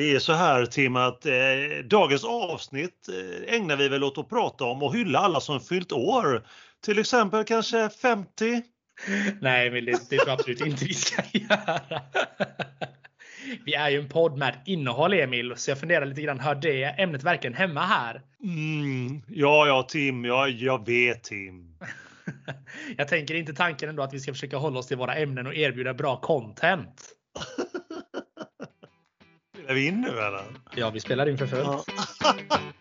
det är så här Tim att eh, dagens avsnitt eh, ägnar vi väl åt att prata om och hylla alla som fyllt år. Till exempel kanske 50? Nej, men det, det tror jag absolut inte vi ska göra. Vi är ju en podd med innehåll Emil, så jag funderar lite grann, hör det ämnet verkligen hemma här? Mm, ja, ja Tim, ja, jag vet Tim. jag tänker inte tanken ändå att vi ska försöka hålla oss till våra ämnen och erbjuda bra content. Spelar vi in nu eller? Ja, vi spelar in för fullt. Ja.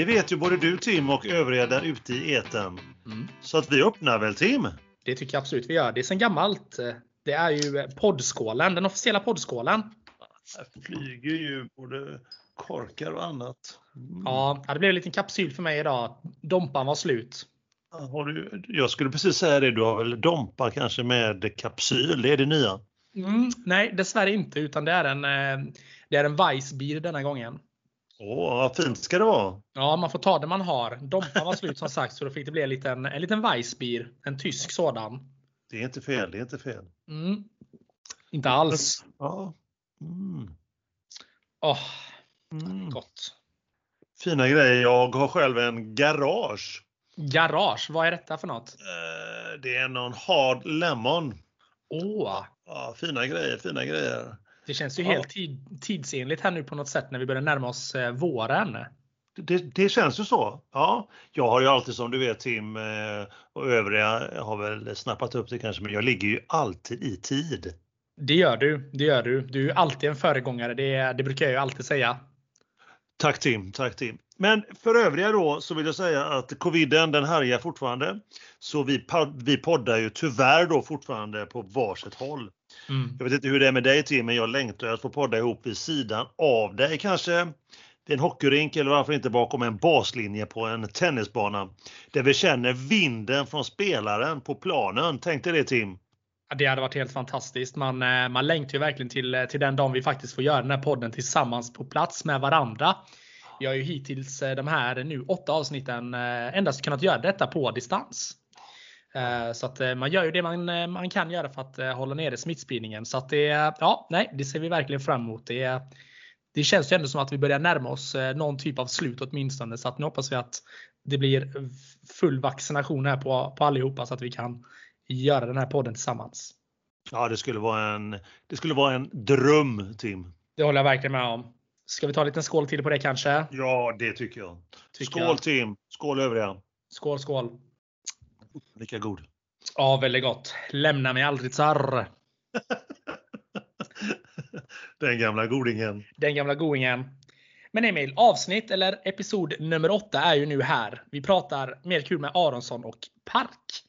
Det vet ju både du Tim och övriga där ute i eten. Mm. Så att vi öppnar väl Tim? Det tycker jag absolut vi gör. Det är sen gammalt. Det är ju poddskålen, den officiella poddskålen. Här flyger ju både korkar och annat. Mm. Ja, det blev en liten kapsyl för mig idag. Dompan var slut. Har du, jag skulle precis säga det, du har väl Dompa kanske med kapsyl? Det är det nya? Mm, nej, dessvärre inte, utan det är en, eh, det är en Weissbier denna gången. Åh, vad fint ska det vara. Ja, man får ta det man har. Dompan var slut som sagt, så då fick det bli en liten, en liten Weissbier. En tysk sådan. Det är inte fel, det är inte fel. Mm. Inte alls. Ja. Mm. Oh, mm. Gott. Fina grejer. Jag har själv en garage. Garage, vad är detta för något? Eh, det är någon hard lemon. Åh! Ja, fina grejer, fina grejer. Det känns ju ja. helt tid, tidsenligt här nu på något sätt när vi börjar närma oss eh, våren. Det, det, känns ju så. Ja, jag har ju alltid som du vet Tim eh, och övriga har väl snappat upp det kanske, men jag ligger ju alltid i tid. Det gör du. Det gör du. Du är alltid en föregångare. Det, det brukar jag ju alltid säga. Tack Tim, tack Tim. Men för övriga då så vill jag säga att coviden den härjar fortfarande. Så vi, vi poddar ju tyvärr då fortfarande på varsitt håll. Mm. Jag vet inte hur det är med dig Tim, men jag längtar att få podda ihop vid sidan av dig kanske. Vid en hockeyrink eller varför inte bakom en baslinje på en tennisbana. Där vi känner vinden från spelaren på planen. Tänk dig det Tim. Det hade varit helt fantastiskt. Man, eh, man längtar ju verkligen till, eh, till den dagen vi faktiskt får göra den här podden tillsammans på plats med varandra. Vi har ju hittills eh, de här nu åtta avsnitten endast kunnat göra detta på distans. Så att man gör ju det man, man kan göra för att hålla nere smittspridningen. Så att det, ja, nej, det ser vi verkligen fram emot. Det, det känns ju ändå som att vi börjar närma oss någon typ av slut åtminstone. Så att nu hoppas vi att det blir full vaccination här på, på allihopa så att vi kan göra den här podden tillsammans. Ja, det skulle vara en, det skulle vara en dröm, Tim. Det håller jag verkligen med om. Ska vi ta en liten skål till på det kanske? Ja, det tycker jag. Tycker skål jag. Tim! Skål övriga! Skål, skål! Lika god. Ja, väldigt gott. Lämna mig aldrig tsarr. Den gamla godingen. Den gamla godingen. Men Emil, avsnitt eller episod nummer åtta är ju nu här. Vi pratar mer kul med Aronsson och Park.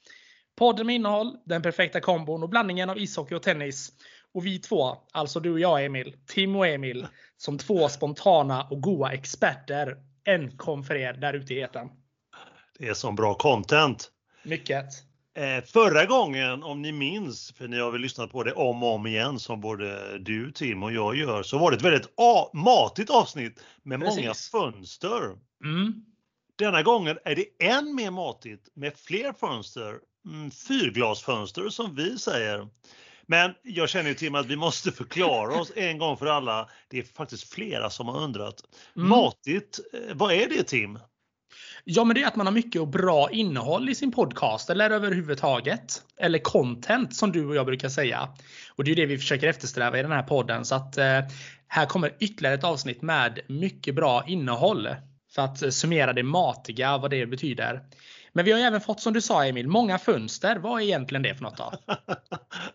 Podden med innehåll, den perfekta kombon och blandningen av ishockey och tennis. Och vi två, alltså du och jag Emil, Tim och Emil, som två spontana och goa experter. En kom för er där ute i etern. Det är som bra content. Mycket. Eh, förra gången, om ni minns, för ni har väl lyssnat på det om och om igen som både du Tim och jag gör, så var det ett väldigt matigt avsnitt med Precis. många fönster. Mm. Denna gången är det än mer matigt med fler fönster mm, fyrglasfönster som vi säger. Men jag känner ju Tim att vi måste förklara oss en gång för alla. Det är faktiskt flera som har undrat. Mm. Matigt, eh, vad är det Tim? Ja, men det är att man har mycket och bra innehåll i sin podcast eller överhuvudtaget. Eller content som du och jag brukar säga. Och det är det vi försöker eftersträva i den här podden. Så att eh, här kommer ytterligare ett avsnitt med mycket bra innehåll. För att summera det matiga, vad det betyder. Men vi har även fått, som du sa Emil, många fönster. Vad är egentligen det för något då?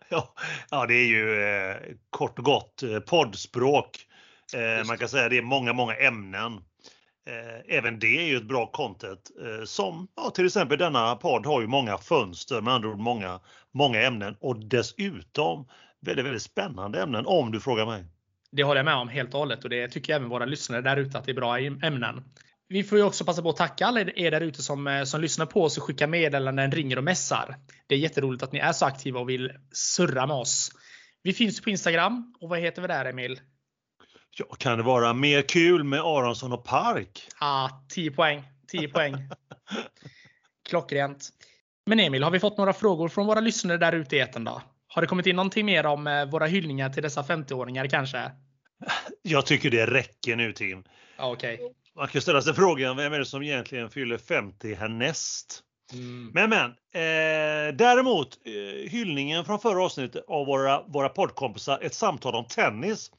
ja, ja, det är ju eh, kort och gott eh, poddspråk. Eh, man kan säga det är många, många ämnen. Eh, även det är ju ett bra content eh, som ja, till exempel denna podd har ju många fönster, med andra ord många, många ämnen och dessutom väldigt, väldigt spännande ämnen om du frågar mig. Det håller jag med om helt och hållet och det tycker även våra lyssnare där ute att det är bra ämnen. Vi får ju också passa på att tacka alla er där ute som, eh, som lyssnar på oss och skickar meddelanden, ringer och mässar. Det är jätteroligt att ni är så aktiva och vill surra med oss. Vi finns på Instagram och vad heter vi där Emil? Ja, kan det vara mer kul med Aronsson och Park? Ah, 10 poäng. 10 poäng. Klockrent. Men Emil, har vi fått några frågor från våra lyssnare där ute i etern då? Har det kommit in någonting mer om eh, våra hyllningar till dessa 50-åringar kanske? Jag tycker det räcker nu Tim. Okay. Man kan ställa sig frågan, vem är det som egentligen fyller 50 härnäst? Mm. Men men, eh, däremot eh, hyllningen från förra avsnittet av våra, våra poddkompisar, ett samtal om tennis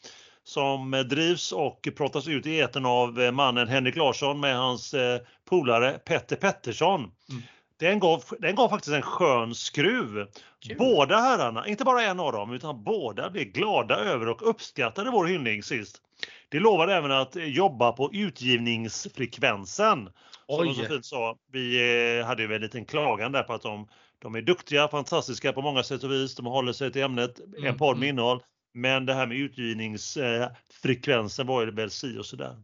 som drivs och pratas ut i eten av eh, mannen Henrik Larsson med hans eh, polare Petter Pettersson. Mm. Den gav, den gav faktiskt en skön skruv. Kul. Båda herrarna, inte bara en av dem, utan båda blev glada över och uppskattade vår hyllning sist. Det lovade även att jobba på utgivningsfrekvensen. Oj. Som fint sa. Vi eh, hade ju en liten klagan där på att de, de är duktiga, fantastiska på många sätt och vis. De håller sig till ämnet, en mm, podd med mm. innehåll. Men det här med utgivningsfrekvensen var ju väl si och sådär.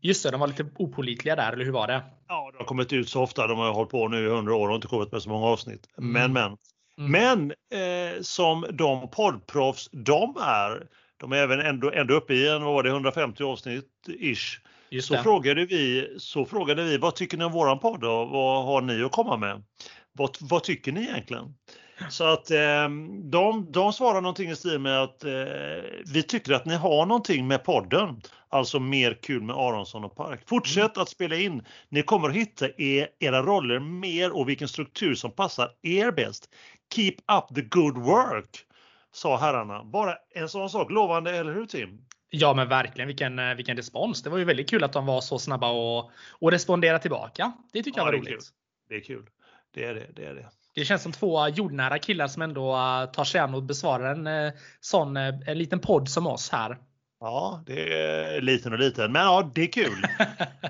Just det, de var lite opolitliga där, eller hur var det? Ja, de har kommit ut så ofta. De har hållit på nu i 100 år och inte kommit med så många avsnitt. Mm. Men, men. Mm. Men eh, som de poddproffs de är, de är även ändå, ändå uppe i en, vad var det, 150 avsnitt ish. så frågade, vi, så frågade vi, vad tycker ni om våran podd och vad har ni att komma med? Vad, vad tycker ni egentligen? Så att eh, de, de svarar någonting i stil med att eh, vi tycker att ni har någonting med podden. Alltså mer kul med Aronsson och Park. Fortsätt mm. att spela in. Ni kommer att hitta er, era roller mer och vilken struktur som passar er bäst. Keep up the good work, sa herrarna. Bara en sån sak. Lovande, eller hur Tim? Ja men verkligen vilken, eh, vilken respons. Det var ju väldigt kul att de var så snabba och, och respondera tillbaka. Det tycker ja, jag var roligt. Kul. Det är kul. Det är det. Det är det. Det känns som två jordnära killar som ändå eh, tar sig an och besvarar en eh, sån en liten podd som oss här. Ja, det är liten och liten, men ja, det är kul.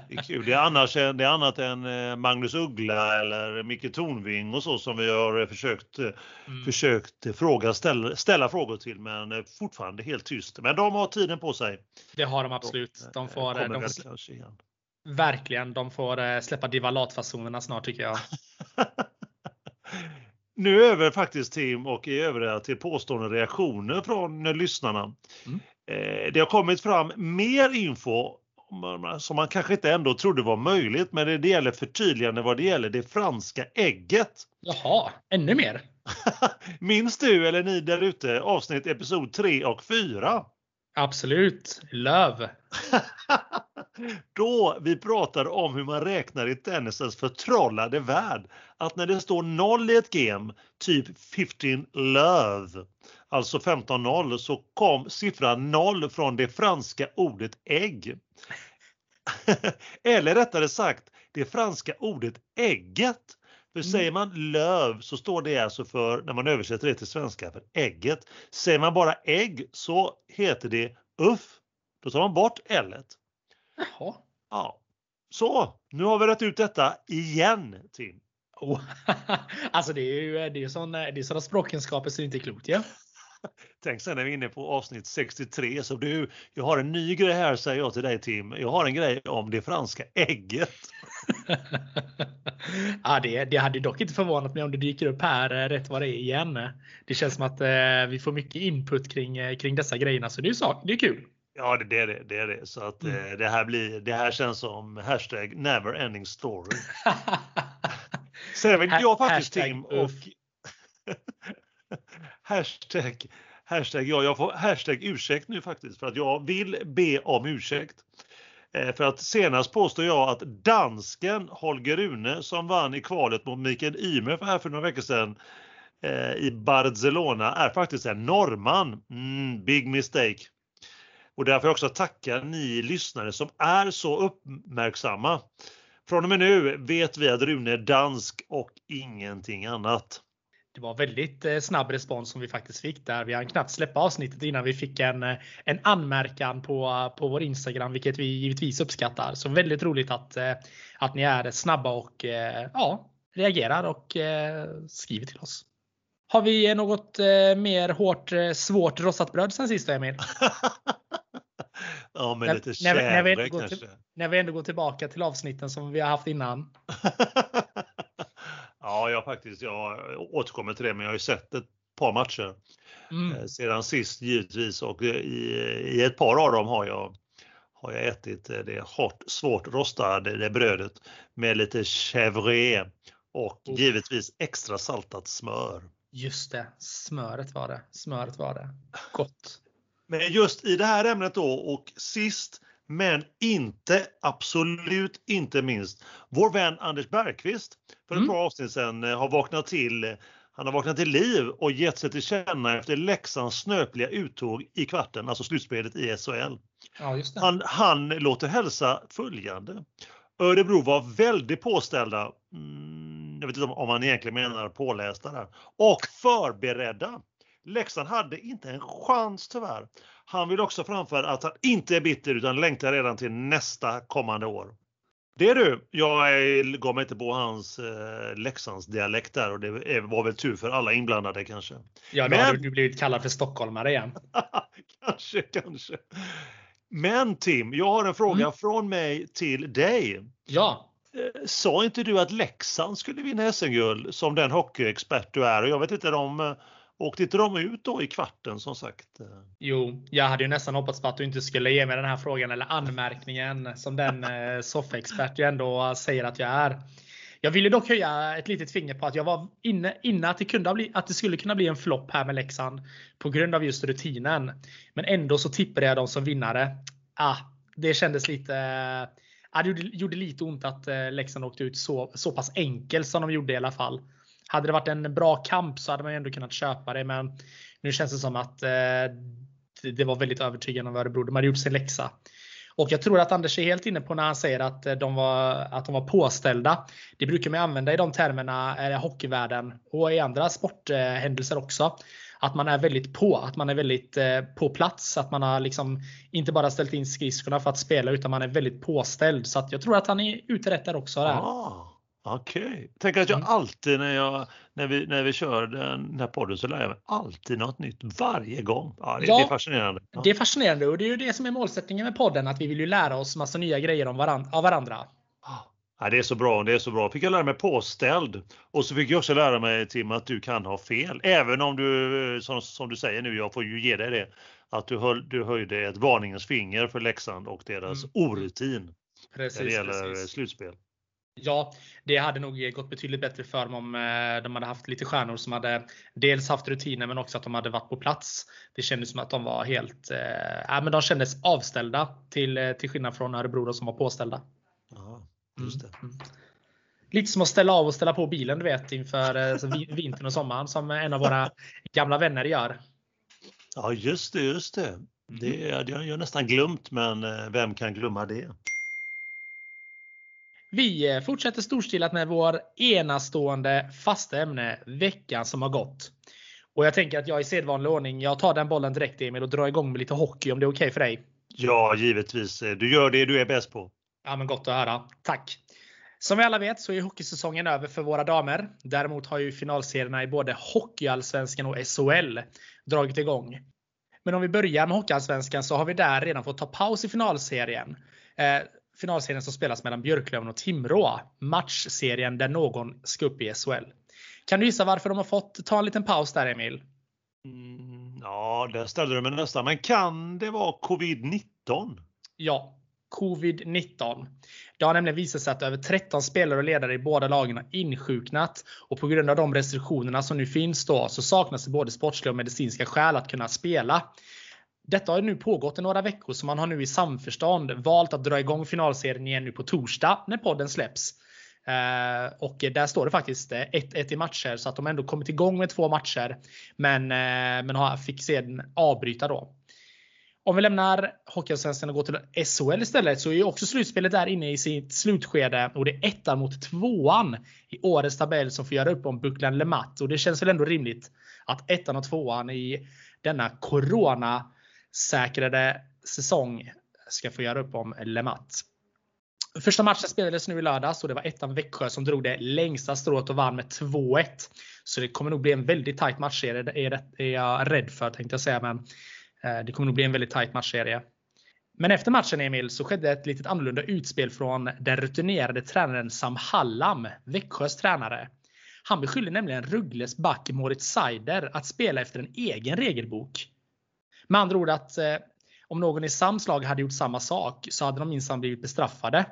Det är, kul. Det är, annars, det är annat än eh, Magnus Uggla eller Micke Tornving och så som vi har försökt, mm. försökt fråga, ställa, ställa frågor till, men fortfarande helt tyst. Men de har tiden på sig. Det har de absolut. De får, de får, verkligen, de får släppa divalatfasonerna snart tycker jag. nu över faktiskt Tim och i övrigt till påstående reaktioner från lyssnarna. Mm. Eh, det har kommit fram mer info som man kanske inte ändå trodde var möjligt, men det gäller förtydligande vad det gäller det franska ägget. Jaha, ännu mer? Minns du eller ni där ute avsnitt episod 3 och 4? Absolut, löv. Då vi pratade om hur man räknar i tennisens förtrollade värld. Att när det står 0 i ett game, typ 15 love, alltså 15-0, så kom siffran 0 från det franska ordet ägg. Eller rättare sagt, det franska ordet ägget. För mm. säger man löv så står det alltså för, när man översätter det till svenska, för ägget. Säger man bara ägg så heter det uff. Då tar man bort l. Jaha. Ja. Så, nu har vi rätt ut detta igen Tim. Oh. alltså det är ju det är sån, det är sådana språkkunskaper så det är inte klokt ja. Tänk sen när vi är inne på avsnitt 63 så du, jag har en ny grej här säger jag till dig Tim. Jag har en grej om det franska ägget. ja, det, det hade dock inte förvånat mig om det dyker upp här eh, rätt vad det är igen. Det känns som att eh, vi får mycket input kring, eh, kring dessa grejerna så det är, sak, det är kul. Ja, det är det. det, är det. Så att mm. eh, det, här blir, det här känns som hashtag never ending story. Sen vill jag faktiskt Tim och hashtag, hashtag, ja, jag får hashtag ursäkt nu faktiskt för att jag vill be om ursäkt. Eh, för att senast påstår jag att dansken Holger Rune som vann i kvalet mot Mikael Ymer för, här för några veckor sedan eh, i Barcelona är faktiskt en norrman. Mm, big mistake. Och därför också tacka ni lyssnare som är så uppmärksamma. Från och med nu vet vi att Rune är dansk och ingenting annat. det var väldigt eh, snabb respons som vi faktiskt fick där. Vi hann knappt släppa avsnittet innan vi fick en, eh, en anmärkan på, på vår Instagram, vilket vi givetvis uppskattar. Så väldigt roligt att, eh, att ni är snabba och ja, reagerar och skriver till oss. Har vi något mer hårt, svårt rostat bröd sen sist Emil? ja, med lite tjädre kanske. Till, när vi ändå går tillbaka till avsnitten som vi har haft innan. Ja, jag faktiskt, jag återkommer till det, men jag har ju sett ett par matcher mm. Eh, sedan sist givetvis och i, i ett par av dem har jag har jag ätit det hårt, svårt rostade det brödet med lite chèvre och oh. givetvis extra saltat smör. Just det, smöret var det. Smöret var det. Gott. Men just i det här ämnet då och sist men inte, absolut inte minst, vår vän Anders Bergqvist för ett mm. par avsnitt sedan eh, har vaknat till han har vaknat till liv och gett sig till känna efter Leksands snöpliga uttåg i kvarten, alltså slutspelet i SHL. Ja, han, han låter hälsa följande. Örebro var väldigt påställda, mm, jag vet inte om han egentligen menar pålästa där, och förberedda. Leksand hade inte en chans tyvärr. Han vill också framföra att han inte är bitter utan längtar redan till nästa kommande år. Det är du. Jag gav mig inte på hans eh, Leksands dialekt där och det var väl tur för alla inblandade kanske. Ja, då Men... hade du blivit kallad för stockholmare igen. kanske, kanske. Men Tim, jag har en fråga mm. från mig till dig. Ja. Eh, sa inte du att Leksand skulle vinna SM-guld som den hockeyexpert du är? Och jag vet inte om Åkte inte de ut då i kvarten som sagt? Jo, jag hade ju nästan hoppats på att du inte skulle ge mig den här frågan eller anmärkningen som den eh, soffexpert jag ändå säger att jag är. Jag ville dock höja ett litet finger på att jag var inne, inne att, det kunde bli, att det skulle kunna bli en flopp här med Leksand på grund av just rutinen. Men ändå så tippade jag dem som vinnare. Ah, det kändes lite ah, det gjorde, gjorde lite ont att eh, Leksand åkte ut så, så pass enkelt som de gjorde i alla fall. Hade det varit en bra kamp så hade man ju ändå kunnat köpa det. Men nu känns det som att eh, det var väldigt övertygande av Örebro. De hade gjort sin läxa. Och jag tror att Anders är helt inne på när han säger att eh, de var, att de var påställda. Det brukar man använda i de termerna i hockeyvärlden och i andra sporthändelser också. Att man är väldigt på, att man är väldigt eh, på plats. Att man har liksom inte bara ställt in skridskorna för att spela utan man är väldigt påställd. Så jag tror att han är ute rätt där också. Där. Ah. Okej. Okay. Tänk att jag mm. alltid när, jag, när, vi, när vi kör den här podden så lär jag mig alltid något nytt varje gång. Ja, det, ja, det är fascinerande. Ja. Det är fascinerande och det är ju det som är målsättningen med podden. Att vi vill ju lära oss massa nya grejer om varandra, av varandra. Ja, det är så bra. Det är så bra. Fick jag lära mig påställd och så fick jag också lära mig Tim att du kan ha fel. Även om du som, som du säger nu, jag får ju ge dig det, att du, höll, du höjde ett varningens finger för Leksand och deras mm. orutin precis, när det gäller precis. slutspel. Ja, det hade nog gått betydligt bättre för dem om eh, de hade haft lite stjärnor som hade dels haft rutiner men också att de hade varit på plats. Det kändes som att de var helt, äh, men de kändes avställda till, eh, till skillnad från Örebro som var påställda. Ja, just det. Mm, mm. Lite som att ställa av och ställa på bilen du vet inför vintern och sommaren som en av våra gamla vänner gör. Ja just det, just det. Det mm. jag nästan glömt men vem kan glömma det? Vi eh, fortsätter storstilat med vår enastående fasta ämne, veckan som har gått. Och jag tänker att jag i sedvanlig ordning, jag tar den bollen direkt Emil och drar igång med lite hockey om det är okej okay för dig? Ja, givetvis. Du gör det du är bäst på. Ja, men gott att höra. Tack! Som vi alla vet så är hockeysäsongen över för våra damer. Däremot har ju finalserierna i både Hockeyallsvenskan och SHL dragit igång. Men om vi börjar med Hockeyallsvenskan så har vi där redan fått ta paus i finalserien. Finalserien som spelas mellan Björklöven och Timrå. Matchserien där någon ska upp i SHL. Kan du gissa varför de har fått ta en liten paus där Emil? Mm, ja, där ställde du mig nästan. Men kan det vara covid-19? Ja, covid-19. Det har nämligen visat sig att över 13 spelare och ledare i båda lagen har insjuknat och på grund av de restriktionerna som nu finns då så saknas det både sportsliga och medicinska skäl att kunna spela. Detta har nu pågått i några veckor så man har nu i samförstånd valt att dra igång finalserien igen nu på torsdag när podden släpps. Uh, och där står det faktiskt eh, 1-1 i matcher så att de ändå kommit igång med två matcher. Men, uh, men har, fick sedan avbryta då. Om vi lämnar Hockeyallsvenskan och går till SHL istället så är ju också slutspelet där inne i sitt slutskede och det är ettan mot tvåan i årets tabell som får göra upp om bucklan LeMatt och det känns väl ändå rimligt att ettan och tvåan i denna corona säkrade säsong ska få göra upp om Lemat. Första matchen spelades nu i lördags och det var ettan Växjö som drog det längsta strået och vann med 2-1. Så det kommer nog bli en väldigt tight matchserie, det är jag rädd för tänkte jag säga. Men eh, det kommer nog bli en väldigt tight matchserie. Men efter matchen Emil så skedde ett litet annorlunda utspel från den rutinerade tränaren Sam Hallam, Växjös tränare. Han beskyllde nämligen Ruggles back Moritz Seider att spela efter en egen regelbok. Med andra ord att eh, om någon i Sams lag hade gjort samma sak så hade de minsann blivit bestraffade.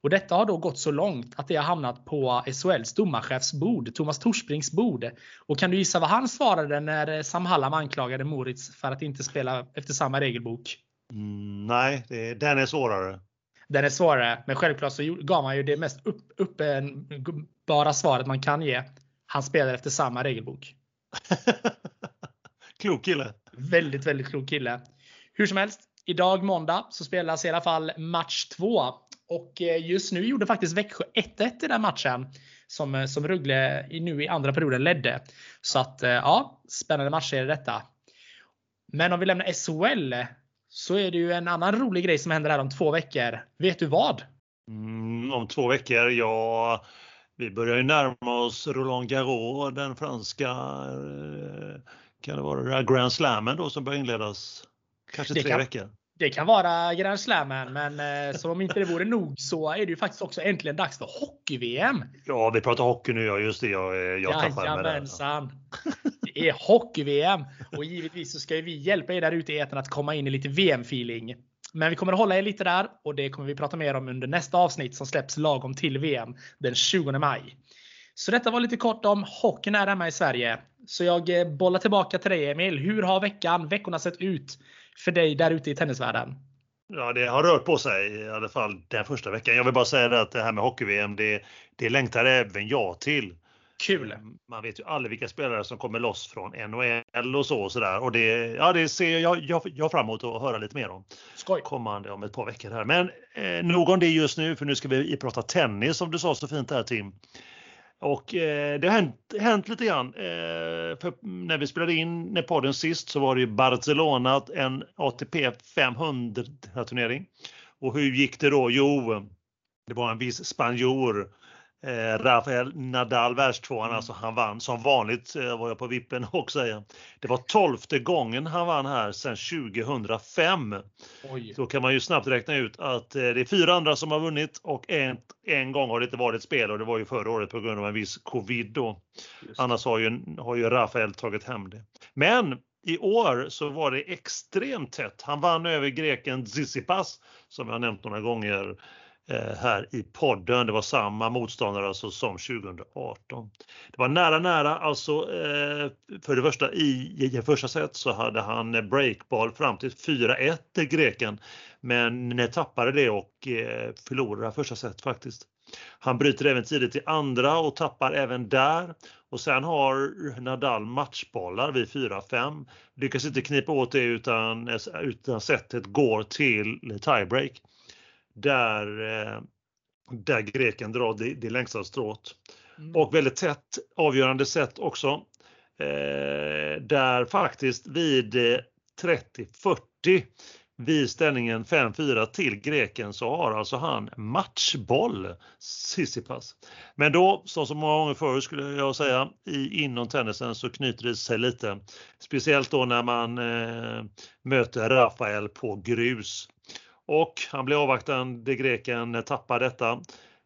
Och detta har då gått så långt att det har hamnat på SHLs domarchefs bord, Thomas Torsprings bord. Och kan du gissa vad han svarade när Sam Hallam anklagade Moritz för att inte spela efter samma regelbok? Mm, nej, det, den är svårare. Den är svårare, men självklart så gav man ju det mest upp, uppenbara svaret man kan ge. Han spelar efter samma regelbok. klok kille. Väldigt, väldigt klok kille. Hur som helst, idag måndag så spelas i alla fall match 2. Och eh, just nu gjorde faktiskt Växjö 1-1 i den matchen. Som, eh, som Rögle nu i andra perioden ledde. Så att eh, ja, spännande matcher är detta. Men om vi lämnar SHL så är det ju en annan rolig grej som händer här om två veckor. Vet du vad? Mm, om två veckor? Ja, vi börjar ju närma oss Roland Garros, den franska kan det vara Grand Slammen då som börjar inledas kanske det tre kan, veckor. Det kan vara Grand Slammen, men eh, som om inte det vore nog så är det ju faktiskt också äntligen dags för hockey-VM. Ja, vi pratar hockey nu. Ja, just det. Jag, eh, jag tappar med det. Det är hockey-VM och givetvis så ska vi hjälpa er där ute i etern att komma in i lite VM-feeling. Men vi kommer att hålla er lite där och det kommer vi prata mer om under nästa avsnitt som släpps lagom till VM den 20 maj. Så detta var lite kort om hockeyn här hemma i Sverige. Så jag eh, bollar tillbaka till dig Emil. Hur har veckan, veckorna sett ut för dig där ute i tennisvärlden? Ja, det har rört på sig i alla fall den första veckan. Jag vill bara säga det att det här med hockey-VM, det, det längtar även jag till. Kul! Eh, man vet ju aldrig vilka spelare som kommer loss från NHL och så och sådär. Och det, ja, det ser jag, jag, jag fram emot att höra lite mer om. Skoj! Kommande om ett par veckor här. Men eh, nog om det just nu, för nu ska vi prata tennis som du sa så fint här Tim. Och eh, det har hänt, hänt lite grann. Eh, för när vi spelade in podden sist så var det ju Barcelona, en ATP 500 turnering. Och hur gick det då? Jo, det var en viss spanjor Eh, Rafael Nadal världstvåan, mm. alltså han vann som vanligt eh, var jag på vippen och säga. Det var tolfte gången han vann här sedan 2005. Oj. Då kan man ju snabbt räkna ut att eh, det är fyra andra som har vunnit och en, en gång har det inte varit spel och det var ju förra året på grund av en viss covid då. Annars har ju, har ju Rafael tagit hem det. Men i år så var det extremt tätt. Han vann över greken Tsitsipas som jag nämnt några gånger Eh, här i podden. Det var samma motståndare alltså som 2018. Det var nära nära alltså. Eh, för det första i, i första set så hade han breakball fram till 4-1 till greken. Men tappade det och eh, förlorade första set faktiskt. Han bryter även tidigt i andra och tappar även där. Och sen har Nadal matchbollar vid 4-5. Lyckas inte knipa åt det utan, utan setet går till tiebreak där, eh, där greken drar det, det längsta strået. Mm. Och väldigt tätt avgörande sätt också. Eh, där faktiskt vid 30-40 eh, vid ställningen 5-4 till greken så har alltså han matchboll, Sissipas. Men då, som så många gånger förr skulle jag säga, i, inom tennisen så knyter det sig lite. Speciellt då när man eh, möter Rafael på grus. Och han blir avvaktande, greken tappar detta.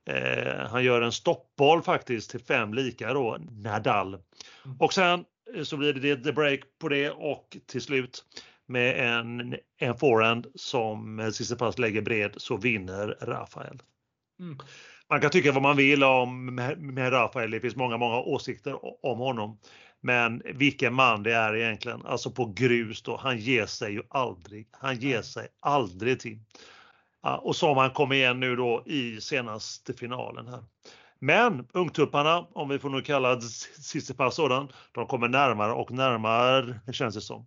Eh, han gör en stoppboll faktiskt till fem lika då, Nadal. Mm. Och sen eh, så blir det the break på det och till slut med en, en forehand som Tsitsipas lägger bred så vinner Rafael. Mm. Man kan tycka vad man vill om med Rafael, det finns många, många åsikter om honom. Men vilken man det är egentligen, alltså på grus då, han ger sig ju aldrig. Han ger sig aldrig till. Och som han kom igen nu då i senaste finalen här. Men ungtupparna, om vi får nu kalla Tsitsipas sådan, de kommer närmare och närmare känns det som.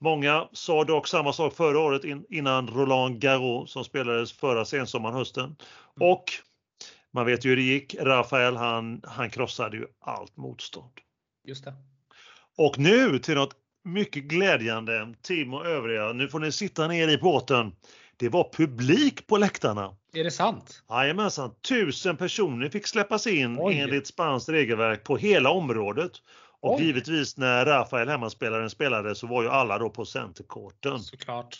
Många sa dock samma sak förra året innan Roland Garros som spelades förra sensommaren, hösten. Mm. Och man vet ju hur det gick. Rafael han, han krossade ju allt motstånd. Just det. Och nu till något mycket glädjande, Tim och övriga. Nu får ni sitta ner i båten. Det var publik på läktarna. Är det sant? Jajamensan, tusen personer fick släppas in Oj. enligt spanskt regelverk på hela området. Och Oj. givetvis när Rafael hemmaspelaren spelade så var ju alla då på centerkorten. Såklart.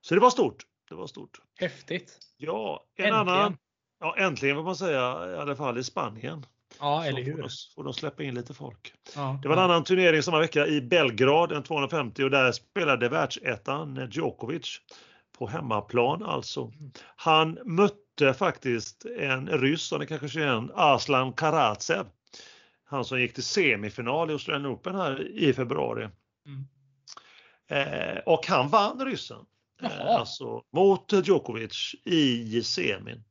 Så det var stort. Det var stort. Häftigt. Ja, en äntligen. annan. Ja, äntligen får man säga, i alla fall i Spanien. Ja, eller hur. Får de, får de släppa in lite folk. Ja, det var en annan turnering samma vecka i Belgrad, en 250 och där spelade världsettan Djokovic på hemmaplan alltså. Han mötte faktiskt en ryss som ni kanske känner igen, Aslan Karatsev. Han som gick till semifinal i Australian Open här i februari. Mm. Eh, och han vann ryssen. Eh, alltså mot Djokovic i semin.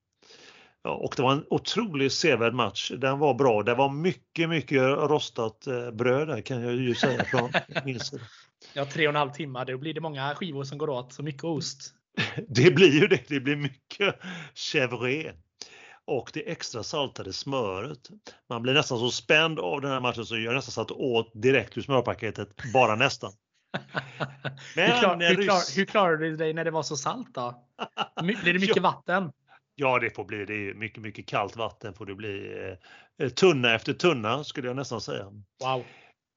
Ja, och det var en otroligt sevärd match. Den var bra. Det var mycket, mycket rostat eh, bröd där kan jag ju säga från min sida. Ja, tre och en halv timme. Då blir det många skivor som går åt. Så mycket ost. Det blir ju det. Det blir mycket chèvre och det extra saltade smöret. Man blir nästan så spänd av den här matchen så jag nästan satt åt direkt ur smörpaketet, bara nästan. Men hur, klar, hur, klar, hur klarade du dig när det var så salt då? Blir det mycket vatten? Ja, det får bli det är mycket, mycket kallt vatten får det bli. Eh, tunna efter tunna skulle jag nästan säga. Wow.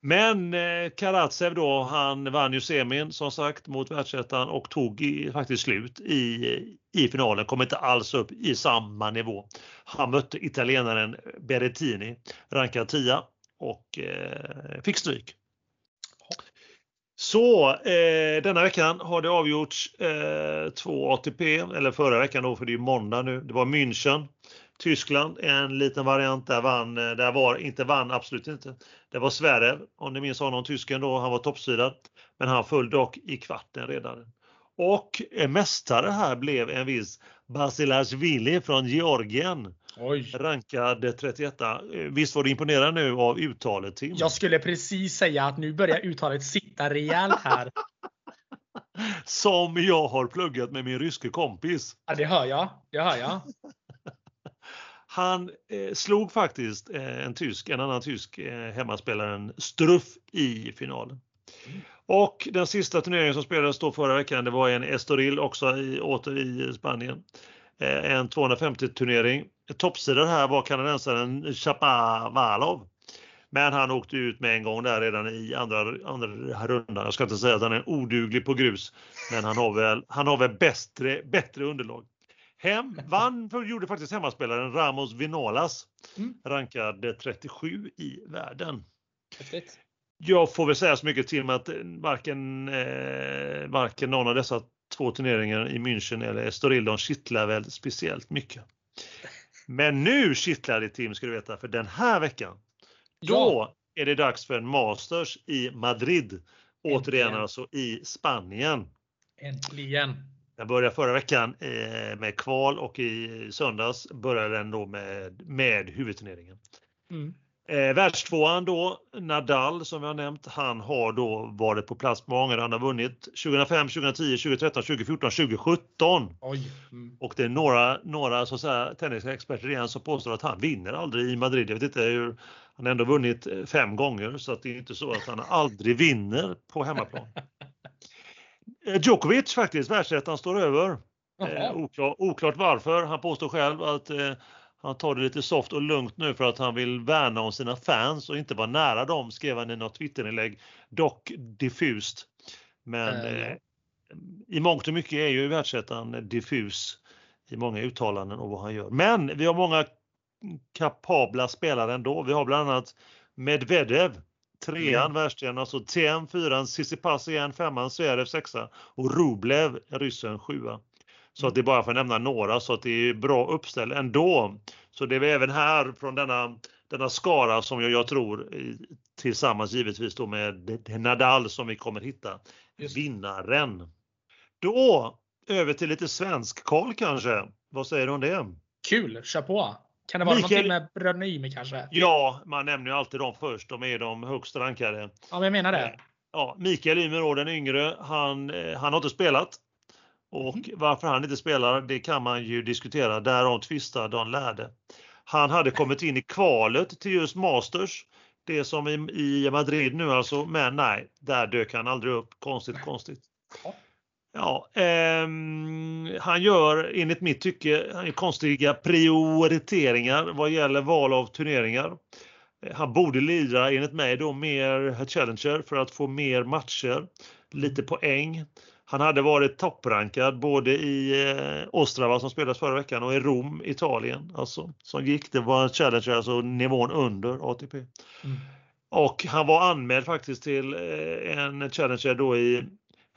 Men eh, Karatsev då, han vann ju semin som sagt mot världsettan och tog i, faktiskt slut i, i finalen, kom inte alls upp i samma nivå. Han mötte italienaren Berrettini, rankad 10 och eh, fick stryk. Så eh, denna veckan har det avgjorts eh, två ATP, eller förra veckan då för det är måndag nu. Det var München Tyskland, en liten variant där vann, eh, där var, inte vann, absolut inte. Det var Sverre, om ni minns honom, tysken då, han var toppsidad. Men han föll dock i kvarten redan. Och eh, mästare här blev en viss Basilashvili från Georgien. Oj. Rankad 31. Eh, visst var du imponerad nu av uttalet Tim? Jag skulle precis säga att nu börjar uttalet sitta rejält här. Som jag har pluggat med min ryske kompis. Ja, det hör jag. Det hör jag. Han eh, slog faktiskt eh, en tysk, en annan tysk eh, hemmaspelaren Struff i finalen. Och den sista turneringen som spelades då förra veckan, det var en Estoril också i, åter i Spanien. Eh, en 250 turnering. Toppsidan här var kanadensaren Chapavalov. Men han åkte ut med en gång där redan i andra, andra rundan. Jag ska inte säga att han är oduglig på grus, men han har väl, han har väl bättre, bättre underlag. Hem, vann gjorde faktiskt hemmaspelaren Ramos Vinolas, mm. rankad 37 i världen. Häftigt. Jag får väl säga så mycket till med att varken, eh, varken någon av dessa två turneringar i München eller Estoril, de kittlar väl speciellt mycket. Men nu kittlar det Tim ska du veta, för den här veckan, ja. då är det dags för en Masters i Madrid. Återigen Äntligen. alltså i Spanien. Äntligen! Den började förra veckan eh, med kval och i söndags började den då med, med huvudturneringen. Mm. Eh, världstvåan då, Nadal som vi har nämnt, han har då varit på plats många gånger. Han har vunnit 2005, 2010, 2013, 2014, 2017. Oj. Mm. Och det är några, några så att säga, tennisexperter igen som påstår att han vinner aldrig i Madrid. Jag vet inte hur, han har ändå vunnit fem gånger så att det är inte så att han aldrig vinner på hemmaplan. Eh, Djokovic faktiskt, världsettan står över. Eh, oklar, oklart varför. Han påstår själv att eh, han tar det lite soft och lugnt nu för att han vill värna om sina fans och inte vara nära dem, skrev han i något Twitterinlägg. Dock diffust. Men eh, i mångt och mycket är ju världsettan diffus i många uttalanden och vad han gör. Men vi har många kapabla spelare ändå. Vi har bland annat Medvedev Trean mm. världstjärnan, alltså TM fyran, Tsitsipas igen, femman, Zverev sexa och Rublev, ryssen, sjua. Så att det är bara för att nämna några så att det är bra uppställ ändå. Så det är även här från denna, denna skara som jag, jag tror tillsammans givetvis då med Nadal som vi kommer hitta Just. vinnaren. Då över till lite svensk Karl kanske. Vad säger du om det? Kul, kör på! Kan det vara Mikael... någonting med bröderna Ymer kanske? Ja, man nämner ju alltid dem först. De är de högst rankade. Ja, men jag menar det. Ja, Mikael Ymer den yngre, han, eh, han har inte spelat. Och mm. varför han inte spelar, det kan man ju diskutera. Därom tvistar de lärde. Han hade kommit in i kvalet till just Masters. Det som i, i Madrid nu alltså, men nej, där dök han aldrig upp. Konstigt, konstigt. Ja, eh, han gör enligt mitt tycke konstiga prioriteringar vad gäller val av turneringar. Han borde lira enligt mig då mer Challenger för att få mer matcher, lite poäng. Han hade varit topprankad både i eh, Ostrava som spelades förra veckan och i Rom, Italien. Alltså, som gick, det var en Challenger, alltså nivån under ATP. Mm. Och han var anmäld faktiskt till eh, en Challenger då i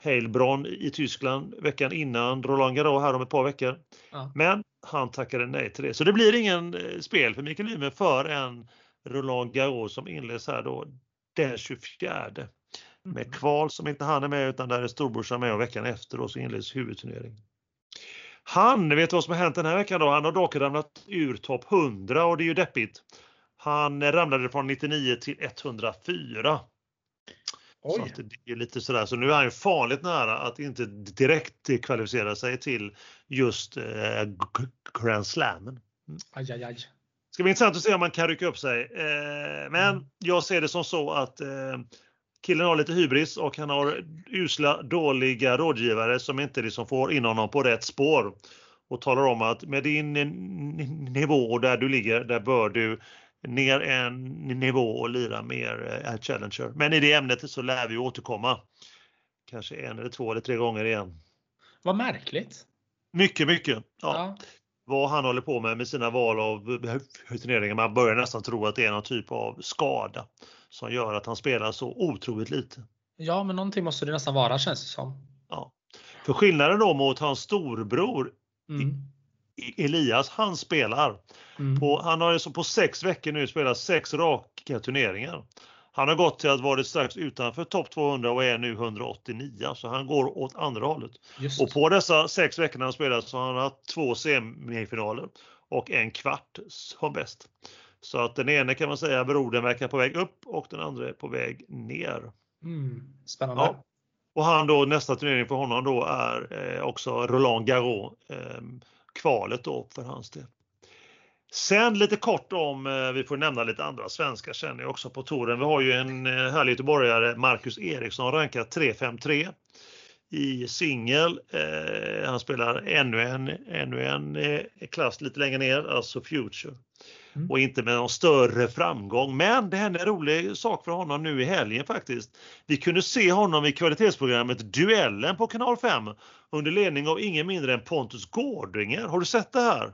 Heilbronn i Tyskland veckan innan Roland Garros här om ett par veckor. Ja. Men han tackade nej till det. Så det blir ingen eh, spel för Mikael Ymer för en Roland Garros som inleds här då den 24. Med mm. kval som inte han är med utan där är storbrorsan med och veckan efter då så inleds huvudturneringen. Han, vet du vad som har hänt den här veckan då? Han har dock ramlat ur topp 100 och det är ju deppigt. Han ramlade från 99 till 104. Oj. Så det är lite sådär, så nu är han ju farligt nära att inte direkt kvalificera sig till just eh, Grand Slammen. Mm. Aj, aj, aj. Ska bli intressant att se om man kan rycka upp sig. Eh, men mm. jag ser det som så att eh, killen har lite hybris och han har usla, dåliga rådgivare som inte liksom får in honom på rätt spår och talar om att med din nivå där du ligger, där bör du ner en nivå och lira mer äh, Challenger. Men i det ämnet så lär vi återkomma. Kanske en eller två eller tre gånger igen. Vad märkligt. Mycket, mycket. Ja. ja. Vad han håller på med med sina val av turneringar. Man börjar nästan tro att det är någon typ av skada som gör att han spelar så otroligt lite. Ja, men någonting måste det nästan vara känns det som. Ja. För skillnaden då mot hans storbror mm. Elias, han spelar. Mm. På, han har alltså på sex veckor nu spelat sex raka turneringar. Han har gått till att vara strax utanför topp 200 och är nu 189 så han går åt andra hållet. Just. Och på dessa sex veckor han spelat så har han haft två semifinaler och en kvart som bäst. Så att den ene kan man säga brodern verkar på väg upp och den andra är på väg ner. Mm. Spännande. Ja. Och han då, nästa turnering för honom då är eh, också Roland Garros. Eh, kvalet då för hans del. Sen lite kort om, eh, vi får nämna lite andra svenskar känner jag också på touren. Vi har ju en eh, härlig göteborgare, Marcus Eriksson, rankad 353 i singel. Eh, han spelar ännu en, ännu en eh, klass lite längre ner, alltså Future. Mm. Och inte med någon större framgång. Men det hände en rolig sak för honom nu i helgen faktiskt. Vi kunde se honom i kvalitetsprogrammet Duellen på kanal 5 under ledning av ingen mindre än Pontus Gårdinger. Har du sett det här?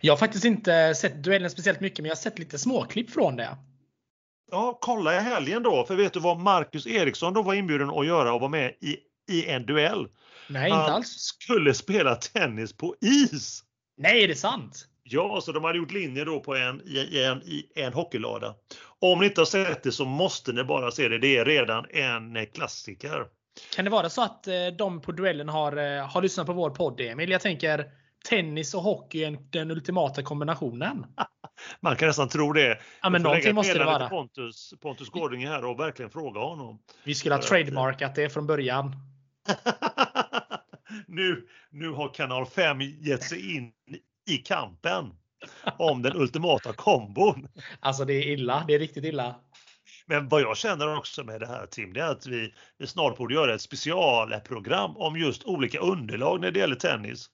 Jag har faktiskt inte sett duellen speciellt mycket, men jag har sett lite småklipp från det. Ja, kolla i helgen då, för vet du vad Marcus Eriksson då var inbjuden att göra och vara med i, i en duell? Nej, inte Han alls. skulle spela tennis på is! Nej, är det sant? Ja, så de hade gjort linjer då på en, i, en, i en hockeylada. Om ni inte har sett det så måste ni bara se det. Det är redan en klassiker. Kan det vara så att eh, de på duellen har, eh, har lyssnat på vår podd, Emil? Jag tänker tennis och hockey är den ultimata kombinationen. Man kan nästan tro det. Ja, men någonting måste det vara. Pontus, Pontus Gårdinge här och verkligen fråga honom. Vi skulle ha trademarkat det från början. nu, nu har kanal 5 gett sig in i kampen om den ultimata kombon. Alltså det är illa, det är riktigt illa. Men vad jag känner också med det här Tim, det är att vi, vi snart borde göra ett specialprogram om just olika underlag när det gäller tennis.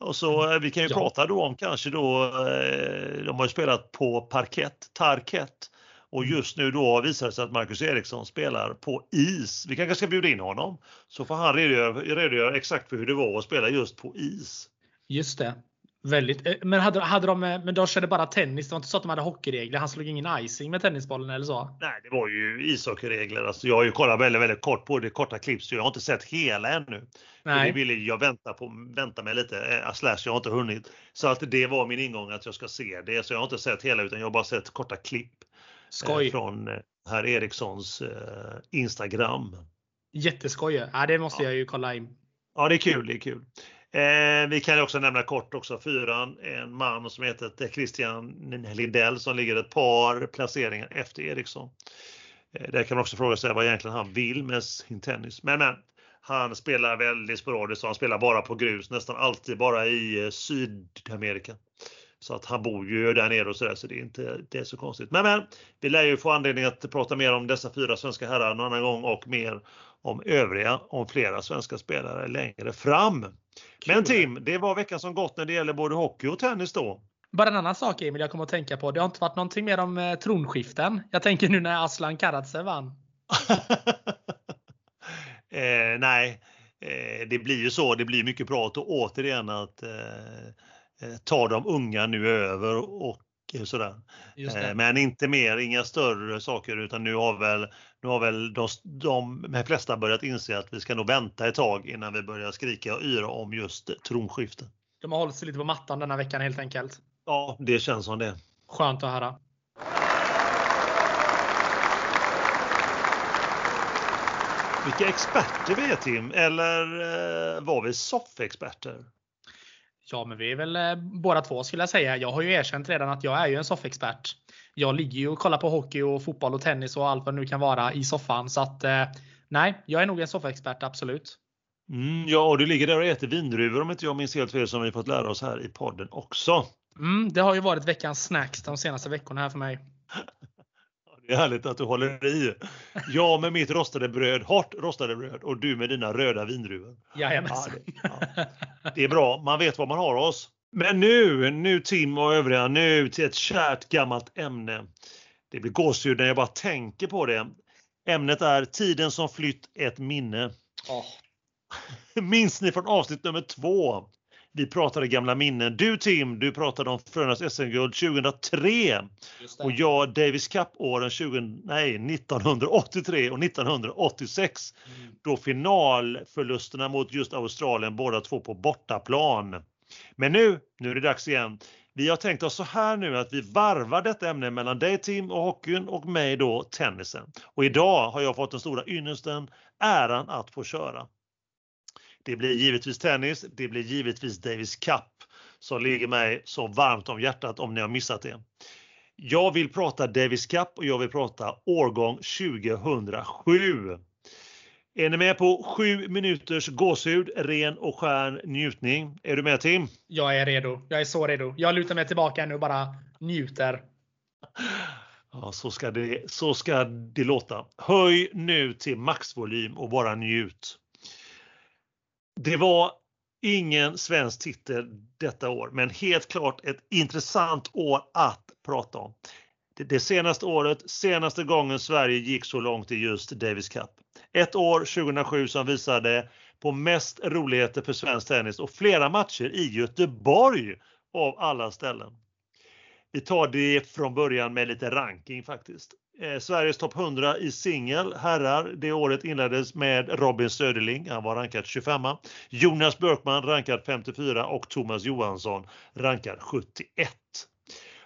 Och så eh, vi kan ju ja. prata då om kanske då, eh, de har ju spelat på parkett, tarkett. Och mm. just nu då visar det sig att Marcus Eriksson spelar på is. Vi kanske ska bjuda in honom så får han redogöra, redogöra exakt för hur det var att spela just på is. Just det. Väldigt. Eh, men hade, hade de, eh, men de körde bara tennis? Det var inte så att de hade hockeyregler? Han slog ingen icing med tennisbollen eller så? Nej, det var ju ishockeyregler. Alltså, jag har ju kollat väldigt, väldigt kort på det korta klipp så jag har inte sett hela ännu. Nej. Det ville jag vänta, på, vänta med lite, äh, slash jag har inte hunnit. Så att det var min ingång att jag ska se det. Så jag har inte sett hela utan jag har bara sett korta klipp. Skoj. Äh, från herr Erikssons Instagram. Jätteskoj. Ja, det måste ja. jag ju kolla in. Ja, det är kul. Det är kul. Eh, vi kan också nämna kort också fyran, en man som heter Christian Lindell som ligger ett par placeringar efter Eriksson. Eh, där kan man också fråga sig vad egentligen han vill med sin tennis. Men, men han spelar väldigt sporadiskt han spelar bara på grus, nästan alltid bara i eh, Sydamerika. Så att han bor ju där nere och sådär så det är inte det är så konstigt. Men, men vi lär ju få anledning att prata mer om dessa fyra svenska herrar någon annan gång och mer om övriga, om flera svenska spelare längre fram. Kul. Men Tim, det var veckan som gått när det gäller både hockey och tennis då. Bara en annan sak Emil jag kommer att tänka på. Det har inte varit någonting mer om eh, tronskiften. Jag tänker nu när Aslan Karatsev vann. eh, nej, eh, det blir ju så. Det blir mycket prat och återigen att eh, eh ta de unga nu över och sådär. Eh, men inte mer, inga större saker utan nu har väl, nu har väl de, de, de flesta börjat inse att vi ska nog vänta ett tag innan vi börjar skrika och yra om just tronskifte. De har hållit sig lite på mattan denna veckan helt enkelt. Ja, det känns som det. Skönt att höra. Vilka experter vi är Tim, eller eh, var vi soffexperter? Ja, men vi är väl eh, båda två skulle jag säga. Jag har ju erkänt redan att jag är ju en soffexpert. Jag ligger ju och kollar på hockey och fotboll och tennis och allt vad det nu kan vara i soffan. Så att eh, nej, jag är nog en soffexpert, absolut. Mm, ja, och du ligger där och äter vindruvor om inte jag minns helt fel som vi fått lära oss här i podden också. Mm, det har ju varit veckans snacks de senaste veckorna här för mig. Det är härligt att du håller i. Jag med mitt rostade bröd, hårt rostade bröd och du med dina röda vindruvor. Jajamensan. Ja, det, ja. det är bra, man vet vad man har oss. Men nu, nu Tim och övriga, nu till ett kärt gammalt ämne. Det blir gåshud när jag bara tänker på det. Ämnet är tiden som flytt ett minne. Oh. Minns ni från avsnitt nummer två? Vi pratade gamla minnen. Du Tim, du pratade om Frölundas SM-guld 2003 och jag Davis Cup-åren 1983 och 1986. Mm. Då finalförlusterna mot just Australien båda två på bortaplan. Men nu, nu är det dags igen. Vi har tänkt oss så här nu att vi varvar detta ämne mellan dig Tim och hockeyn och mig då tennisen. Och idag har jag fått den stora ynnesten, äran att få köra. Det blir givetvis tennis, det blir givetvis Davis Cup som ligger mig så varmt om hjärtat om ni har missat det. Jag vill prata Davis Cup och jag vill prata årgång 2007. Är ni med på sju minuters gåshud, ren och skär njutning? Är du med Tim? Jag är redo. Jag är så redo. Jag lutar mig tillbaka nu och bara njuter. Ja, så ska det, så ska det låta. Höj nu till maxvolym och bara njut. Det var ingen svensk titel detta år, men helt klart ett intressant år att prata om. Det senaste året, senaste gången Sverige gick så långt i just Davis Cup. Ett år 2007 som visade på mest roligheter för svensk tennis och flera matcher i Göteborg av alla ställen. Vi tar det från början med lite ranking faktiskt. Eh, Sveriges topp 100 i singel herrar. Det året inleddes med Robin Söderling, han var rankad 25. Jonas Björkman rankad 54 och Thomas Johansson rankad 71.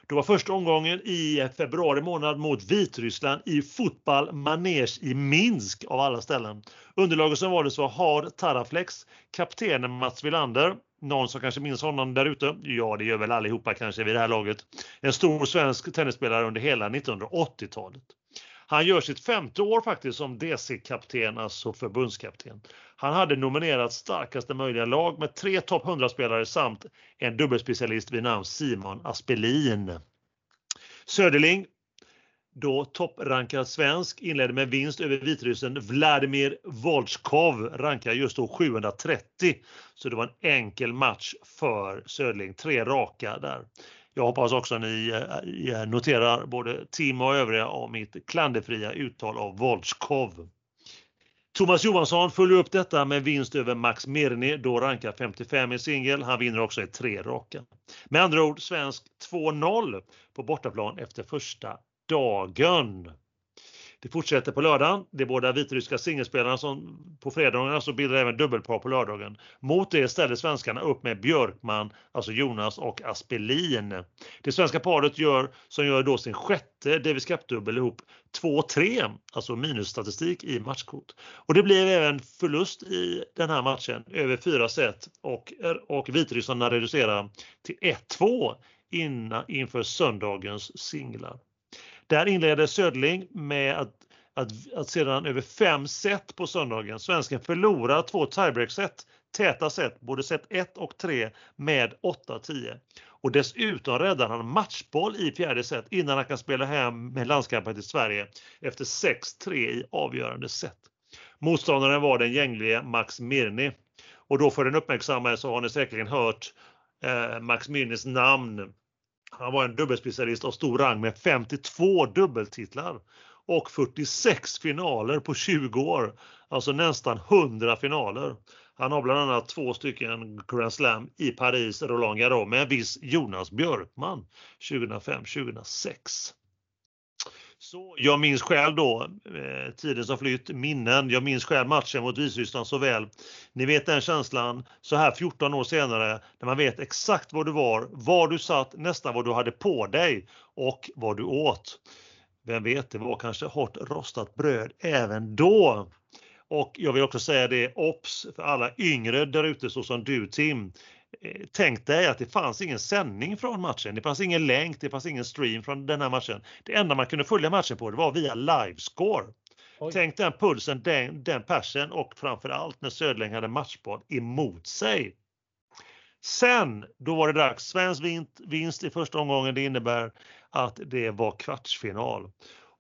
Det var första omgången i februari månad mot Vitryssland i fotboll manege i Minsk av alla ställen. Underlaget som valdes var Hard Taraflex, kaptenen Mats Wilander, någon som kanske minns honom där ute? Ja, det gör väl allihopa kanske vid det här laget. En stor svensk tennisspelare under hela 1980-talet. Han gör sitt femte år faktiskt som DC-kapten, alltså förbundskapten. Han hade nominerat starkaste möjliga lag med tre topp 100-spelare samt en dubbelspecialist vid namn Simon Aspelin. Söderling då topprankad svensk inledde med vinst över vitryssen Vladimir Volchkov rankar just då 730. Så det var en enkel match för Söderling. tre raka där. Jag hoppas också ni eh, eh, noterar både Tim och övriga av mitt klanderfria uttal av Voltskov. Thomas Johansson följer upp detta med vinst över Max Mirny, då rankar 55 i singel. Han vinner också i tre raka. Med andra ord svensk 2-0 på bortaplan efter första dagen. Det fortsätter på lördagen. De båda vitryska singelspelarna som på fredagen så bildar även dubbelpar på lördagen. Mot det ställer svenskarna upp med Björkman, alltså Jonas och Aspelin. Det svenska paret gör, som gör då sin sjätte Davis Cup-dubbel ihop 2-3, alltså minusstatistik i matchkort. Och det blir även förlust i den här matchen över fyra set och, och vitryssarna reducerar till 1-2 inför söndagens singlar. Där inleder Södling med att att, att sedan över fem set på söndagen, svensken förlorar två tiebreak-set, täta set, både set 1 och 3 med 8-10. Och dessutom räddar han matchboll i fjärde set innan han kan spela hem med landskampen till Sverige efter 6-3 i avgörande set. Motståndaren var den gänglige Max Mirny. Och då för den uppmärksammade så har ni säkerligen hört eh, Max Mirnys namn. Han var en dubbelspecialist av stor rang med 52 dubbeltitlar och 46 finaler på 20 år. Alltså nästan 100 finaler. Han har bland annat två stycken Grand Slam i Paris, Roland Garros med en viss Jonas Björkman 2005-2006. Så jag minns själv då, eh, tiden som flytt, minnen. Jag minns själv matchen mot Vitryssland så väl. Ni vet den känslan så här 14 år senare när man vet exakt var du var, var du satt, nästan vad du hade på dig och vad du åt. Vem vet, det var kanske hårt rostat bröd även då. Och jag vill också säga det, OBS för alla yngre där ute såsom du Tim. Eh, tänk dig att det fanns ingen sändning från matchen. Det fanns ingen länk, det fanns ingen stream från den här matchen. Det enda man kunde följa matchen på det var via livescore. Oj. Tänk den pulsen, den, den persen och framförallt när Söderläng hade matchboll emot sig. Sen, då var det dags. Svensk vinst i första omgången. Det innebär att det var kvartsfinal.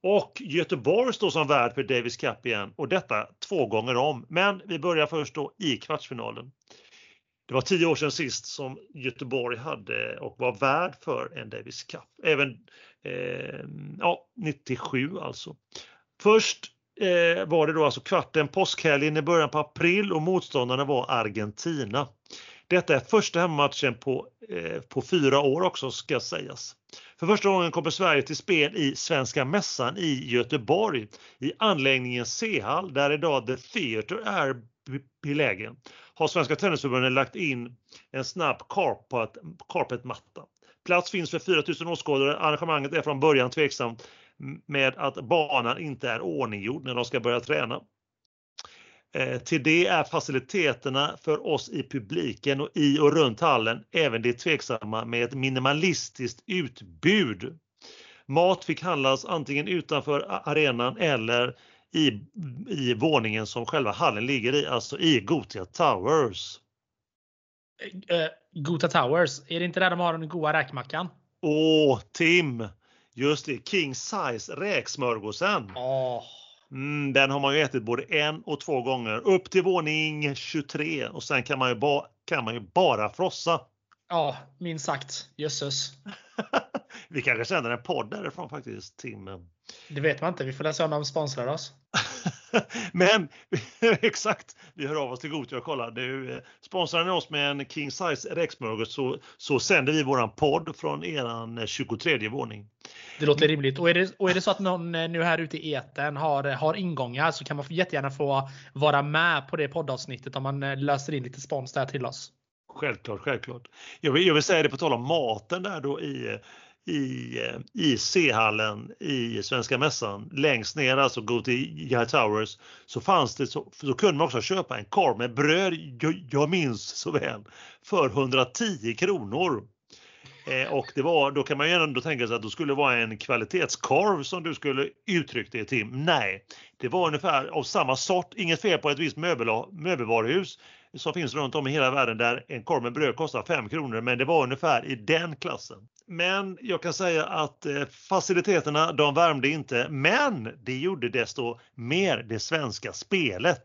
Och Göteborg står som värd för Davis Cup igen och detta två gånger om. Men vi börjar först då i kvartsfinalen. Det var tio år sedan sist som Göteborg hade och var värd för en Davis Cup. Även eh, ja, 97 alltså. Först eh, var det då alltså kvarten påskhelgen i början på april och motståndarna var Argentina. Detta är första hemmamatchen på, eh, på fyra år också ska sägas. För första gången kommer Sverige till spel i Svenska Mässan i Göteborg i anläggningen C-hall där idag The Theatre är belägen. Har Svenska Tennisförbundet lagt in en snabb carpet, carpetmatta. Plats finns för 4000 åskådare. Arrangemanget är från början tveksamt med att banan inte är ordninggjord när de ska börja träna. Eh, till det är faciliteterna för oss i publiken och i och runt hallen även det tveksamma med ett minimalistiskt utbud. Mat fick handlas antingen utanför arenan eller i, i våningen som själva hallen ligger i, alltså i Gotia Towers. Uh, Gotia Towers, är det inte där de har den goda räkmackan? Åh, Tim! Just det, King Size räksmörgåsen. Oh. Mm, den har man ju ätit både en och två gånger upp till våning 23 och sen kan man ju, ba kan man ju bara frossa. Ja, minst sagt. Jösses. vi kanske sänder en podd därifrån faktiskt, Tim. Det vet man inte. Vi får läsa om de sponsrar oss. Men exakt, vi hör av oss till Gothia och kollar. Nu, sponsrar ni oss med en King Size räksmörgås så, så sänder vi våran podd från eran 23 våning. Det låter rimligt. Och är det, och är det så att någon eh, nu här ute i eten har, har ingångar så kan man jättegärna få vara med på det poddavsnittet om man eh, löser in lite spons där till oss. Självklart, självklart. Jag vill, jag vill säga det på tal om maten där då i i, eh, i C-hallen i Svenska Mässan längst ner, alltså gå till High Towers, så fanns det så, så kunde man också köpa en korv med bröd, jag, jag minns så väl, för 110 kronor. Eh, och det var, då kan man ju ändå tänka sig att det skulle vara en kvalitetskorv som du skulle uttryckt det Tim. Nej, det var ungefär av samma sort. Inget fel på ett visst möbel, möbelvaruhus som finns runt om i hela världen där en korv med bröd kostar 5 kronor, men det var ungefär i den klassen. Men jag kan säga att eh, faciliteterna, de värmde inte, men det gjorde desto mer det svenska spelet.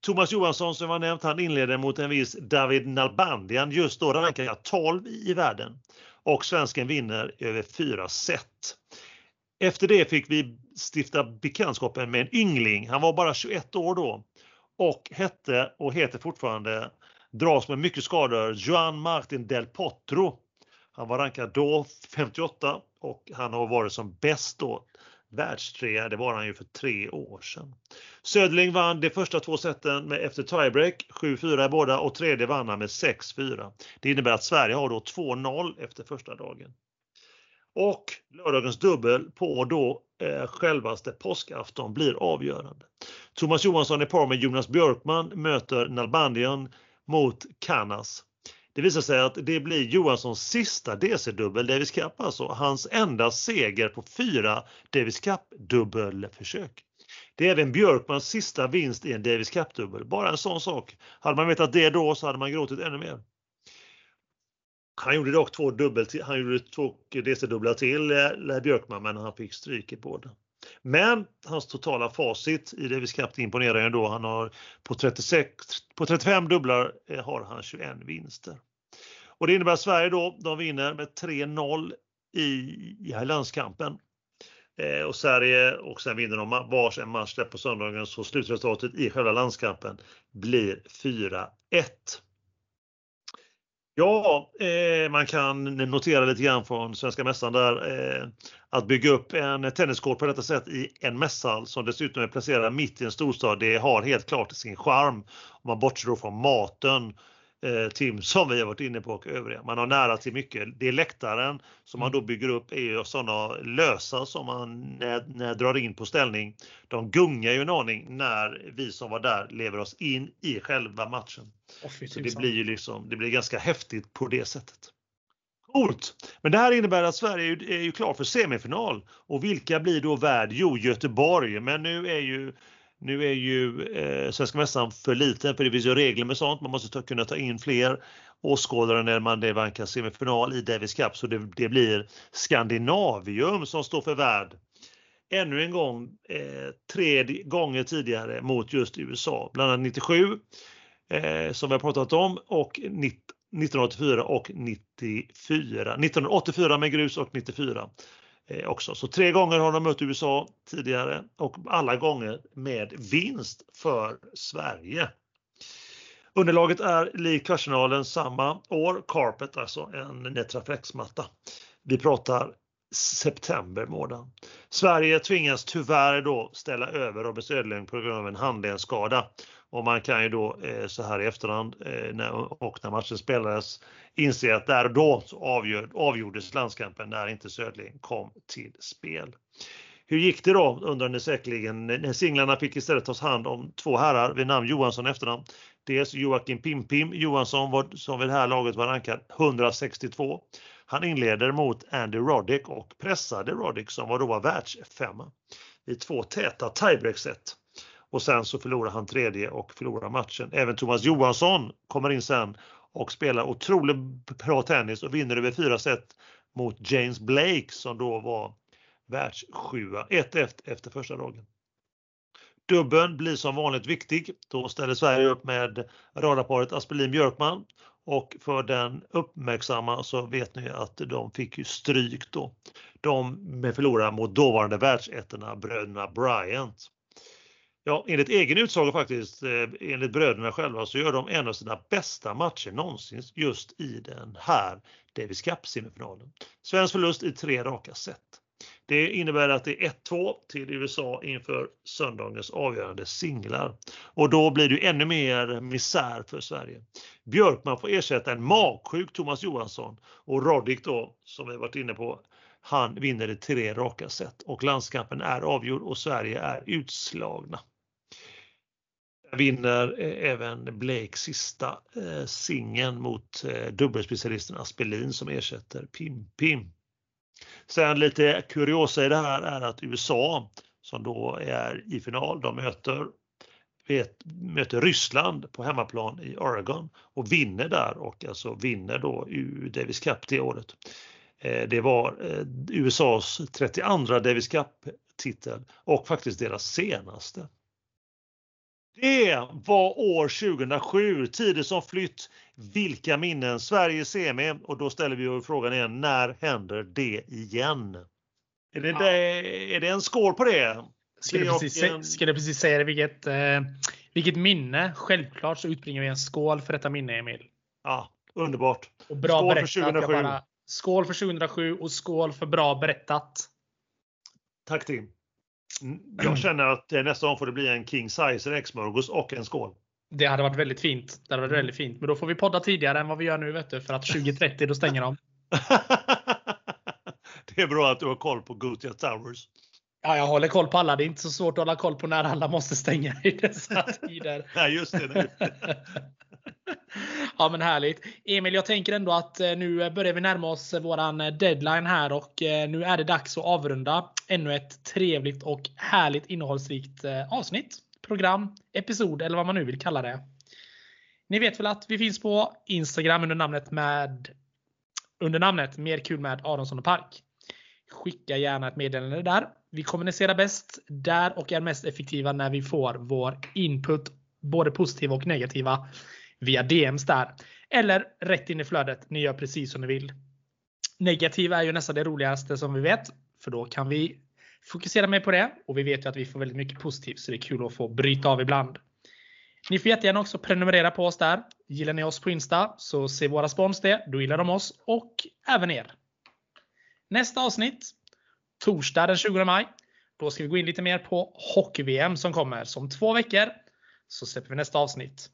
Thomas Johansson som jag nämnt, han inledde mot en viss David Nalbandian, just då rankad 12 i världen. Och svensken vinner över fyra set. Efter det fick vi stifta bekantskapen med en yngling. Han var bara 21 år då och hette och heter fortfarande, dras med mycket skador, Juan Martin del Potro. Han var rankad då 58 och han har varit som bäst då världstrea, det var han ju för tre år sedan. Söderling vann de första två seten med efter tiebreak, 7-4 i båda och tredje vann han med 6-4. Det innebär att Sverige har då 2-0 efter första dagen. Och lördagens dubbel på då eh, självaste påskafton blir avgörande. Thomas Johansson i par med Jonas Björkman möter Nalbandian mot Canas. Det visar sig att det blir Johanssons sista DC-dubbel Davis Cup, alltså hans enda seger på fyra Davis Cup dubbelförsök. Det är även Björkmans sista vinst i en Davis Cup-dubbel. Bara en sån sak. Hade man vetat det då så hade man gråtit ännu mer. Han gjorde dock två dubbel, han gjorde två DC-dubblar till eh, Björkman, men han fick stryk i båda. Men hans totala facit i Davis Cup imponerar ändå. Han har på, 36, på 35 dubblar eh, har han 21 vinster. Och det innebär att Sverige då, de vinner med 3-0 i, i landskampen. Eh, och Sverige och sen vinner de vars en match där på söndagen så slutresultatet i själva landskampen blir 4-1. Ja, eh, man kan notera lite grann från svenska mässan där eh, att bygga upp en tenniskort på detta sätt i en mässhall som dessutom är placerad mitt i en storstad. Det har helt klart sin charm om man bortser från maten eh, Tim, som vi har varit inne på och övriga. Man har nära till mycket. Det är läktaren som man då bygger upp är ju sådana lösa som man när, när drar in på ställning. De gungar ju en aning när vi som var där lever oss in i själva matchen. Oh, Så det blir ju liksom, det blir ganska häftigt på det sättet. Coolt! Men det här innebär att Sverige är ju klar för semifinal. Och vilka blir då värd? Jo, Göteborg. Men nu är ju nu är ju eh, Svenska mässan för liten för det finns ju regler med sånt. Man måste ta, kunna ta in fler åskådare när man det vankar semifinal i Davis Cup så det, det, blir Skandinavium som står för värd. Ännu en gång eh, tre gånger tidigare mot just USA, bland annat 97 eh, som vi har pratat om och 1984 och 94. 1984 med grus och 94 Eh, också. Så tre gånger har de mött USA tidigare och alla gånger med vinst för Sverige. Underlaget är likt kvartsfinalen samma år, Carpet, alltså en Netraflex-matta. Vi pratar september månad. Sverige tvingas tyvärr då ställa över Robert Söderlund på grund av en handledsskada. Och man kan ju då eh, så här i efterhand eh, när, och när matchen spelades inse att där och då avgjordes landskampen när inte Södling kom till spel. Hur gick det då undrar ni säkerligen när singlarna fick istället tas hand om två herrar vid namn Johansson efternamn. Dels Joakim Pimpim Johansson var, som vid det här laget var rankad 162. Han inleder mot Andy Roddick och pressade Roddick som var då var världsfemma i två täta tiebreak-set. Och sen så förlorar han tredje och förlorar matchen. Även Thomas Johansson kommer in sen och spelar otroligt bra tennis och vinner över fyra set mot James Blake som då var världssjua, 1-1 efter första dagen. Dubben blir som vanligt viktig. Då ställer Sverige upp med radarparet Aspelin Björkman och för den uppmärksamma så vet ni att de fick ju stryk då. De med mot dåvarande världsettorna bröderna Bryant. Ja, enligt egen utsago faktiskt, eh, enligt bröderna själva, så gör de en av sina bästa matcher någonsin just i den här Davis Cup-semifinalen. Svensk förlust i tre raka set. Det innebär att det är 1-2 till USA inför söndagens avgörande singlar. Och då blir det ännu mer misär för Sverige. Björkman får ersätta en magsjuk Thomas Johansson och Roddick då, som vi varit inne på, han vinner i tre raka set och landskampen är avgjord och Sverige är utslagna vinner eh, även Blake sista eh, singeln mot eh, dubbelspecialisten Aspelin som ersätter Pim Pim. Sen lite kuriosa i det här är att USA som då är i final, de möter, vet, möter Ryssland på hemmaplan i Oregon och vinner där och alltså vinner då u Davis Cup det året. Eh, det var eh, USAs 32 Davis Cup-titel och faktiskt deras senaste. Det var år 2007, tider som flytt. Vilka minnen? Sverige semi och då ställer vi frågan igen, när händer det igen? Är det, ja. det är det en skål på det? Ska, det precis, en... det precis säga det, vilket, eh, vilket minne. Självklart så utbringar vi en skål för detta minne Emil. Ja, underbart. Och bra skål berättat. för 2007. Bara, skål för 2007 och skål för bra berättat. Tack Tim. Mm, jag känner att nästa gång får det bli en king size äggsmörgås och en skål. Det hade varit väldigt fint. Det hade varit väldigt fint. Men då får vi podda tidigare än vad vi gör nu vet du, för att 2030 då stänger de. det är bra att du har koll på Gothia Towers. Ja, jag håller koll på alla. Det är inte så svårt att hålla koll på när alla måste stänga i dessa tider. Nej, just det. Ja men härligt. Emil, jag tänker ändå att eh, nu börjar vi närma oss eh, våran eh, deadline här och nu är det dags att avrunda ännu ett trevligt och härligt innehållsrikt avsnitt, program, episod eller vad man nu vill kalla det. Ni vet väl att vi finns på Instagram under namnet med under namnet Mer kul med Aronsson och Park. Skicka gärna ett meddelande där. Vi kommunicerar bäst där och är mest effektiva när vi får vår input, både positiva och negativa, via DMs där. Eller rätt in i flödet. Ni gör precis som ni vill. Negativa är ju nästan det roligaste som vi vet, för då kan vi fokusera mer på det och vi vet ju att vi får väldigt mycket positivt så det är kul att få bryta av ibland. Ni får jättegärna också prenumerera på oss där. Gillar ni oss på Insta så ser våra spons det, då gillar de oss och även er. Nästa avsnitt, torsdag den 20 maj. Då ska vi gå in lite mer på Hockey-VM som kommer. Som två veckor så släpper vi nästa avsnitt.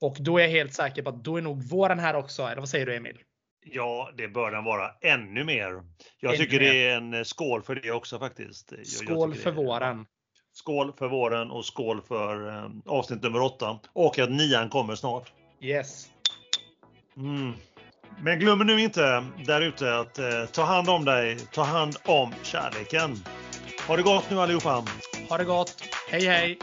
Och då är jag helt säker på att då är nog våren här också. Eller vad säger du Emil? Ja, det bör den vara ännu mer. Jag ännu tycker mer. det är en skål för det också faktiskt. Skål för våren. Skål för våren och skål för eh, avsnitt nummer 8. Och att nian kommer snart. Yes. Mm. Men glöm nu inte där ute att eh, ta hand om dig, ta hand om kärleken. Ha det gott nu allihopa! Ha det gott! Hej hej!